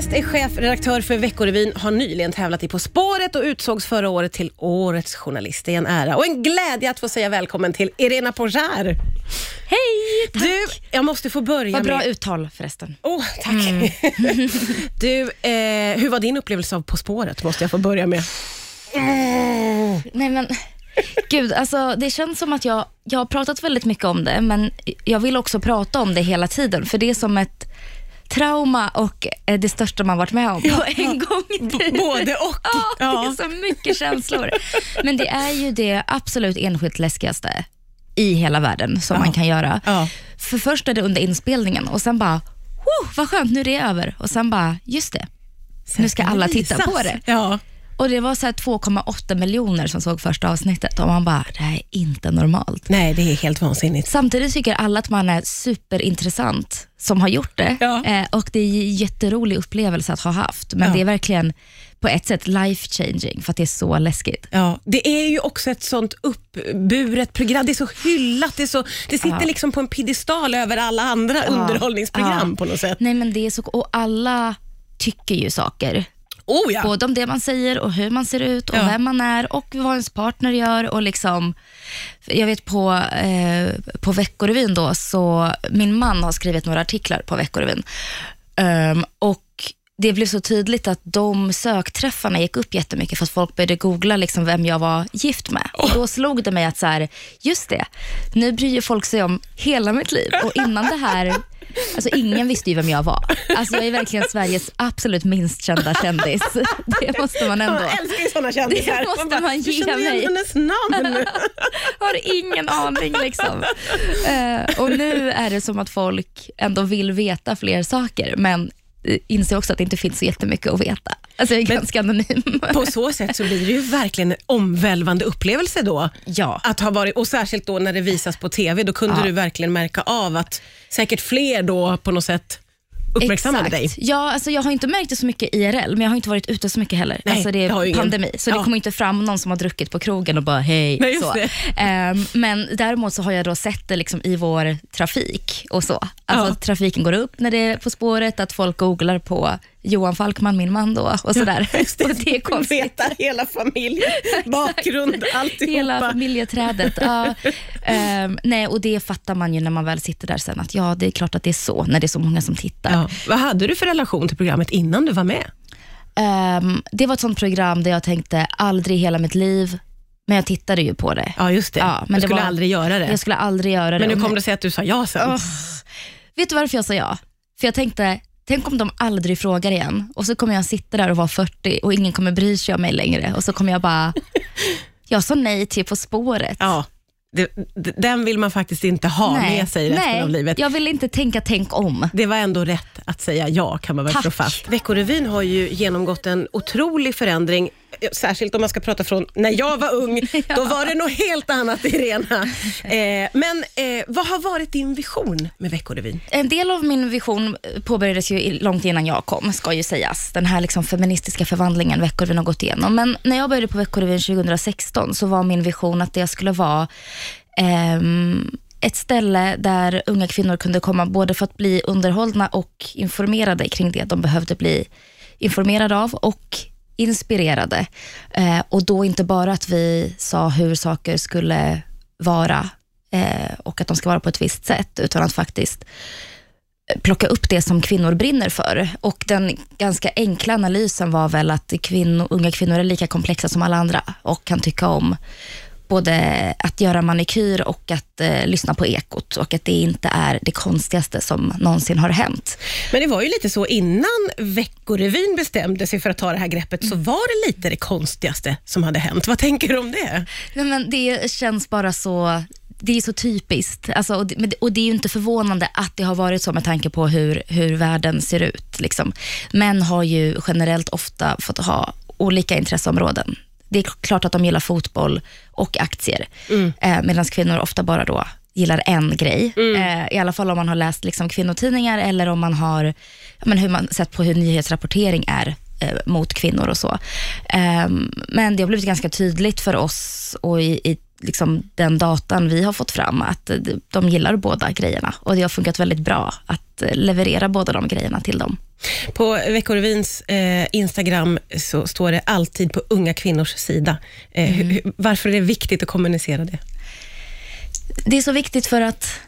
West är chefredaktör för Veckorevyn, har nyligen tävlat i På spåret och utsågs förra året till Årets journalist. Det är en ära och en glädje att få säga välkommen till Irena Pojar. Hej! Tack. Du, jag måste få börja Vad bra med... uttal förresten. Oh, tack. du, eh, hur var din upplevelse av På spåret? Måste jag få börja med. Nej men, gud, alltså, det känns som att jag, jag har pratat väldigt mycket om det, men jag vill också prata om det hela tiden, för det är som ett trauma och eh, det största man varit med om på en gång i tiden. Både och. Ja, det är så mycket känslor. Men det är ju det absolut enskilt läskigaste i hela världen som Ja. man kan göra. Ja. För först är det under inspelningen och sen bara, oh, vad skönt, nu är det över. Och sen bara, just det, nu ska alla titta på det. Ja. Och det var så här 2,8 miljoner som såg första avsnittet och man bara, det här är inte normalt. Nej, det är helt vansinnigt. Samtidigt tycker alla att man är superintressant som har gjort det. Ja. Eh, och det är en jätterolig upplevelse att ha haft. Men Ja. det är verkligen på ett sätt life changing för att det är så läskigt. Ja, det är ju också ett sånt uppburet program. Det är så hyllat. Det, är så, det sitter Ja. liksom på en piedestal över alla andra underhållningsprogram på något sätt. Nej men det är så, och alla tycker ju saker. Oh ja! Både om det man säger och hur man ser ut och Ja. vem man är och vad ens partner gör. Och liksom, jag vet på, eh, på Veckorevyn då, så min man har skrivit några artiklar på Veckorevyn. Ehm, och det blev så tydligt att de sökträffarna gick upp jättemycket för att folk började googla liksom vem jag var gift med. Och Då slog det mig att så här, just det, nu bryr folk sig om hela mitt liv. Och innan det här, alltså ingen visste ju vem jag var. Alltså jag är verkligen Sveriges absolut minst kända kändis. Det måste man ändå. Jag älskar såna kändisar. Det måste bara, man "Du ge känner igen mig." hennes namn. har ingen aning. Liksom. Eh, och Nu är det som att folk ändå vill veta fler saker, men inser också att det inte finns så jättemycket att veta. Alltså jag är Men- ganska anonym. På så sätt så blir det ju verkligen en omvälvande upplevelse då. Ja. Att ha varit, och särskilt då när det visas på TV, då kunde Ja. du verkligen märka av att säkert fler då på något sätt uppmärksammade Exakt. dig. Ja, alltså jag har inte märkt det så mycket IRL, men jag har inte varit ute så mycket heller. Nej, alltså det det är ingen. pandemi, så Ja. det kommer inte fram någon som har druckit på krogen och bara hej. Nej, så. det. Ehm, men däremot så har jag då sett det liksom i vår trafik och så. Alltså Ja. trafiken går upp när det är På spåret, att folk googlar på Johan Falkman, min man då, och sådär. Just och det är konstigt. Veta hela familjen, bakgrund, alltihopa. Hela familjeträdet. Ja. Ehm, nej, och det fattar man ju när man väl sitter där sen, att ja, det är klart att det är så, när det är så många som tittar. Ja. Vad hade du för relation till programmet innan du var med? Ehm, det var ett sånt program där jag tänkte, aldrig i hela mitt liv, men jag tittade ju på det. Ja, just det. Ja, men du det skulle var- aldrig göra det. Jag skulle aldrig göra det. Men nu kom det sig att du sa ja sen. Åh. Vet du varför jag sa ja? För jag tänkte, tänk om de aldrig frågar igen och så kommer jag sitta där och vara 40 och ingen kommer bry sig om mig längre och så kommer jag bara, jag sa nej till På spåret. Ja, det, den vill man faktiskt inte ha med sig resten nej, av livet. jag vill inte tänka tänk om. Det var ändå rätt att säga ja, kan man väl Tack. slå fast. Veckorevyn har ju genomgått en otrolig förändring, särskilt om man ska prata från när jag var ung. Då var det något helt annat, Irena. Eh, men eh, vad har varit din vision med Veckorevyn? En del av min vision påbörjades ju långt innan jag kom, ska ju sägas. Den här liksom feministiska förvandlingen Veckorevyn har gått igenom. Men när jag började på Veckorevyn 2016 så var min vision att det skulle vara ehm, ett ställe där unga kvinnor kunde komma både för att bli underhållna och informerade kring det de behövde bli informerade av och inspirerade. Eh, och då inte bara att vi sa hur saker skulle vara eh, och att de ska vara på ett visst sätt, utan att faktiskt eh, plocka upp det som kvinnor brinner för. Och Den ganska enkla analysen var väl att kvinnor, unga kvinnor är lika komplexa som alla andra och kan tycka om både att göra manikyr och att eh, lyssna på Ekot och att det inte är det konstigaste som någonsin har hänt. Men det var ju lite så innan Veckorevyn bestämde sig för att ta det här greppet, så var det lite det konstigaste som hade hänt. Vad tänker du om det? Nej, men det känns bara så det är så typiskt. Alltså, och, det, och det är ju inte förvånande att det har varit så med tanke på hur, hur världen ser ut. Liksom. Män har ju generellt ofta fått ha olika intresseområden. Det är klart att de gillar fotboll och aktier, eh, medan kvinnor ofta bara då gillar en grej. Eh, I alla fall om man har läst liksom, kvinnotidningar eller om man har men hur man sett på hur nyhetsrapportering är eh, mot kvinnor och så. Ehm, men det har blivit ganska tydligt för oss och i, i liksom, den datan vi har fått fram, att de gillar båda grejerna. Och det har funkat väldigt bra att leverera båda de grejerna till dem. På Veckorevyns eh, Instagram så står det alltid på unga kvinnors sida. Eh, mm. hur, varför är det viktigt att kommunicera det? Det är så viktigt för att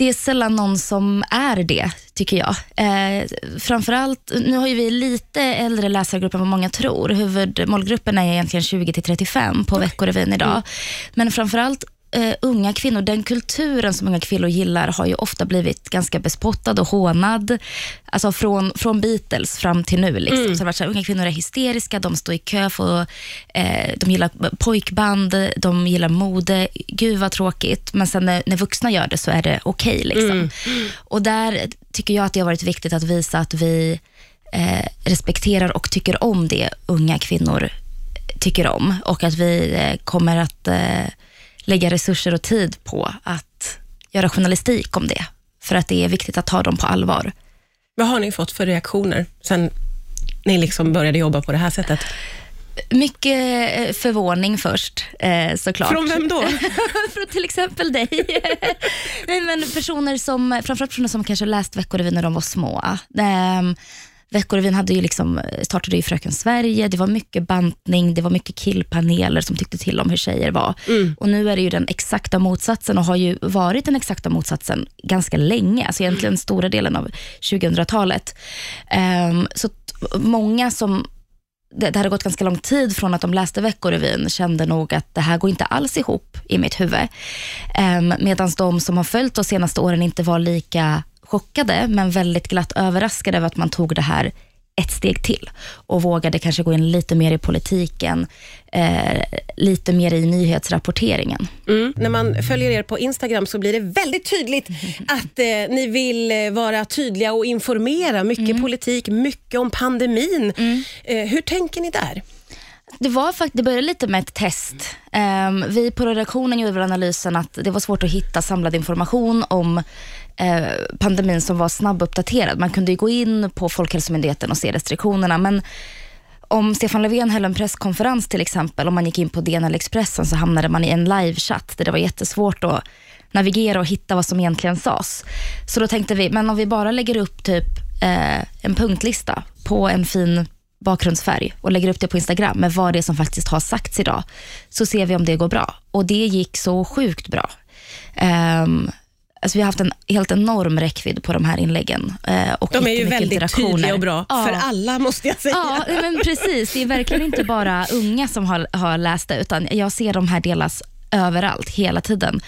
det är sällan någon som är det, tycker jag. Eh, framförallt, nu har ju vi lite äldre läsargrupp än vad många tror. Huvudmålgruppen är egentligen 20 till 35 på Veckorevyn idag. Mm. Men framförallt uh, unga kvinnor, den kulturen som unga kvinnor gillar har ju ofta blivit ganska bespottad och hånad. Alltså från, från Beatles fram till nu. Liksom. Mm. Så det så här, unga kvinnor är hysteriska, de står i kö för, uh, de gillar pojkband, de gillar mode. Gud vad tråkigt. Men sen när, när vuxna gör det så är det okej. Okay, liksom. mm. Och där tycker jag att det har varit viktigt att visa att vi eh, respekterar och tycker om det unga kvinnor tycker om och att vi eh, kommer att eh, lägga resurser och tid på att göra journalistik om det. För att det är viktigt att ta dem på allvar. Vad har ni fått för reaktioner sen ni liksom började jobba på det här sättet? Mycket eh, förvåning först, eh, såklart. Från vem då? Från till exempel dig. Nej, men personer som, framförallt personer som kanske läst Veckorevyn när de var små. Ehm, Veckorevyn hade ju liksom, startade ju Fröken Sverige, det var mycket bantning, det var mycket killpaneler som tyckte till om hur tjejer var. Mm. Och nu är det ju den exakta motsatsen och har ju varit den exakta motsatsen ganska länge, alltså egentligen stora delen av 2000-talet. Um, ehm, så många som det, det hade gått ganska lång tid från att de läste Veckorevyn kände nog att det här går inte alls ihop i mitt huvud. Um, Medan de som har följt de senaste åren inte var lika chockade, men väldigt glatt överraskade över att man tog det här ett steg till och vågade kanske gå in lite mer i politiken, eh, lite mer i nyhetsrapporteringen. Mm. När man följer er på Instagram så blir det väldigt tydligt att eh, ni vill eh, vara tydliga och informera. Mycket mm. politik, mycket om pandemin. Mm. Eh, hur tänker ni där? Det, var fakt det började lite med ett test. Um, vi på redaktionen gjorde analysen att det var svårt att hitta samlad information om Eh, pandemin som var snabbuppdaterad. Man kunde ju gå in på Folkhälsomyndigheten och se restriktionerna, men om Stefan Löfven höll en presskonferens till exempel, om man gick in på DN eller Expressen så hamnade man i en livechatt där det var jättesvårt att navigera och hitta vad som egentligen sades. Så då tänkte vi, men om vi bara lägger upp typ eh, en punktlista på en fin bakgrundsfärg och lägger upp det på Instagram med vad det är som faktiskt har sagts idag, så ser vi om det går bra. Och det gick så sjukt bra. Um, Alltså vi har haft en helt enorm räckvidd på de här inläggen. Eh, och de är ju väldigt tydliga och bra ja. för alla måste jag säga. Ja, men precis. Det är verkligen inte bara unga som har, har läst det, utan jag ser de här delas överallt, hela tiden.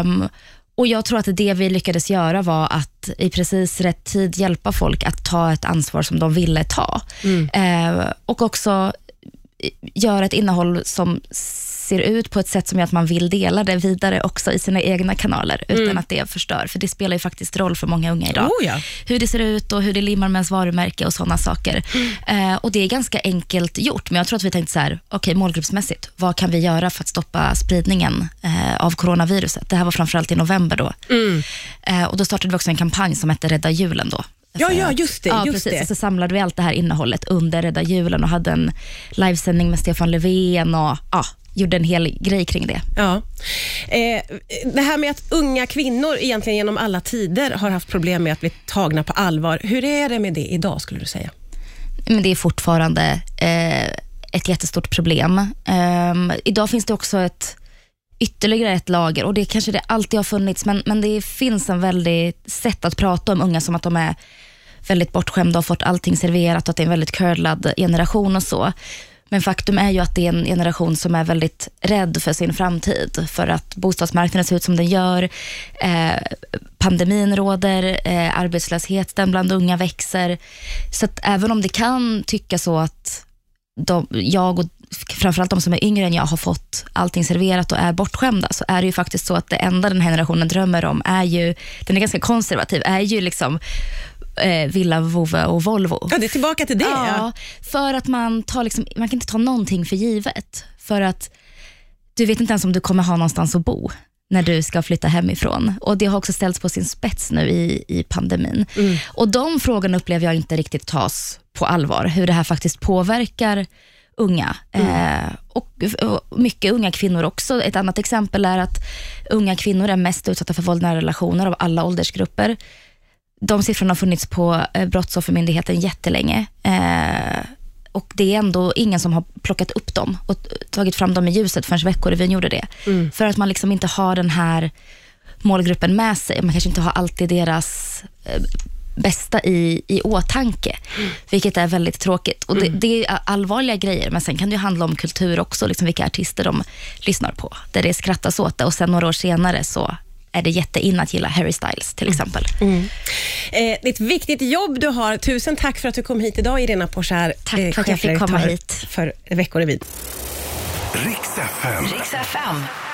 Um, och Jag tror att det vi lyckades göra var att i precis rätt tid hjälpa folk att ta ett ansvar som de ville ta. Mm. Uh, och också göra ett innehåll som ser ut på ett sätt som gör att man vill dela det vidare också i sina egna kanaler, utan mm. att det förstör. För det spelar ju faktiskt roll för många unga idag. Oh ja. Hur det ser ut och hur det limmar med ens varumärke och sådana saker. Mm. Eh, och Det är ganska enkelt gjort, men jag tror att vi tänkte så här, okej okay, målgruppsmässigt, vad kan vi göra för att stoppa spridningen eh, av coronaviruset? Det här var framförallt i november då. Mm. Eh, och Då startade vi också en kampanj som hette Rädda julen då, Ja, ja, just det. Ja, just precis. Det. Så samlade vi allt det här innehållet under Rädda julen och hade en livesändning med Stefan Löfven och ja, gjorde en hel grej kring det. Ja. Eh, det här med att unga kvinnor egentligen genom alla tider har haft problem med att bli tagna på allvar. Hur är det med det idag skulle du säga? Men det är fortfarande eh, ett jättestort problem. Eh, idag finns det också ett ytterligare ett lager och det kanske det alltid har funnits, men, men det finns en väldigt sätt att prata om unga som att de är väldigt bortskämda och fått allting serverat och att det är en väldigt curlad generation och så. Men faktum är ju att det är en generation som är väldigt rädd för sin framtid. För att bostadsmarknaden ser ut som den gör. Eh, pandemin råder, eh, arbetslösheten bland unga växer. Så att även om det kan tycka så att de, jag och framförallt de som är yngre än jag har fått allting serverat och är bortskämda, så är det ju faktiskt så att det enda den här generationen drömmer om är ju, den är ganska konservativ, är ju liksom eh, villa, vovve och Volvo. Ja, det är tillbaka till det. Ja. För att man, tar liksom, man kan inte ta någonting för givet. För att du vet inte ens om du kommer ha någonstans att bo när du ska flytta hemifrån. Och Det har också ställts på sin spets nu i, i pandemin. Mm. Och De frågorna upplever jag inte riktigt tas på allvar. Hur det här faktiskt påverkar unga. Eh, och, och mycket unga kvinnor också. Ett annat exempel är att unga kvinnor är mest utsatta för våld i nära relationer av alla åldersgrupper. De siffrorna har funnits på eh, Brottsoffermyndigheten jättelänge. Eh, och det är ändå ingen som har plockat upp dem och tagit fram dem i ljuset förrän Veckorevyn gjorde det. För att man liksom inte har den här målgruppen med sig. Man kanske inte har alltid deras eh, bästa i, i åtanke, vilket är väldigt tråkigt. Och det, det är allvarliga grejer, men sen kan det handla om kultur också, liksom vilka artister de lyssnar på, där det skrattas åt det och sen några år senare så är det jättein att gilla Harry Styles till exempel. Eh, det är ett viktigt jobb du har. Tusen tack för att du kom hit idag, Irena Porsär. Tack för att jag fick komma hit. för Veckorevyn. Riks FM. Riks FM.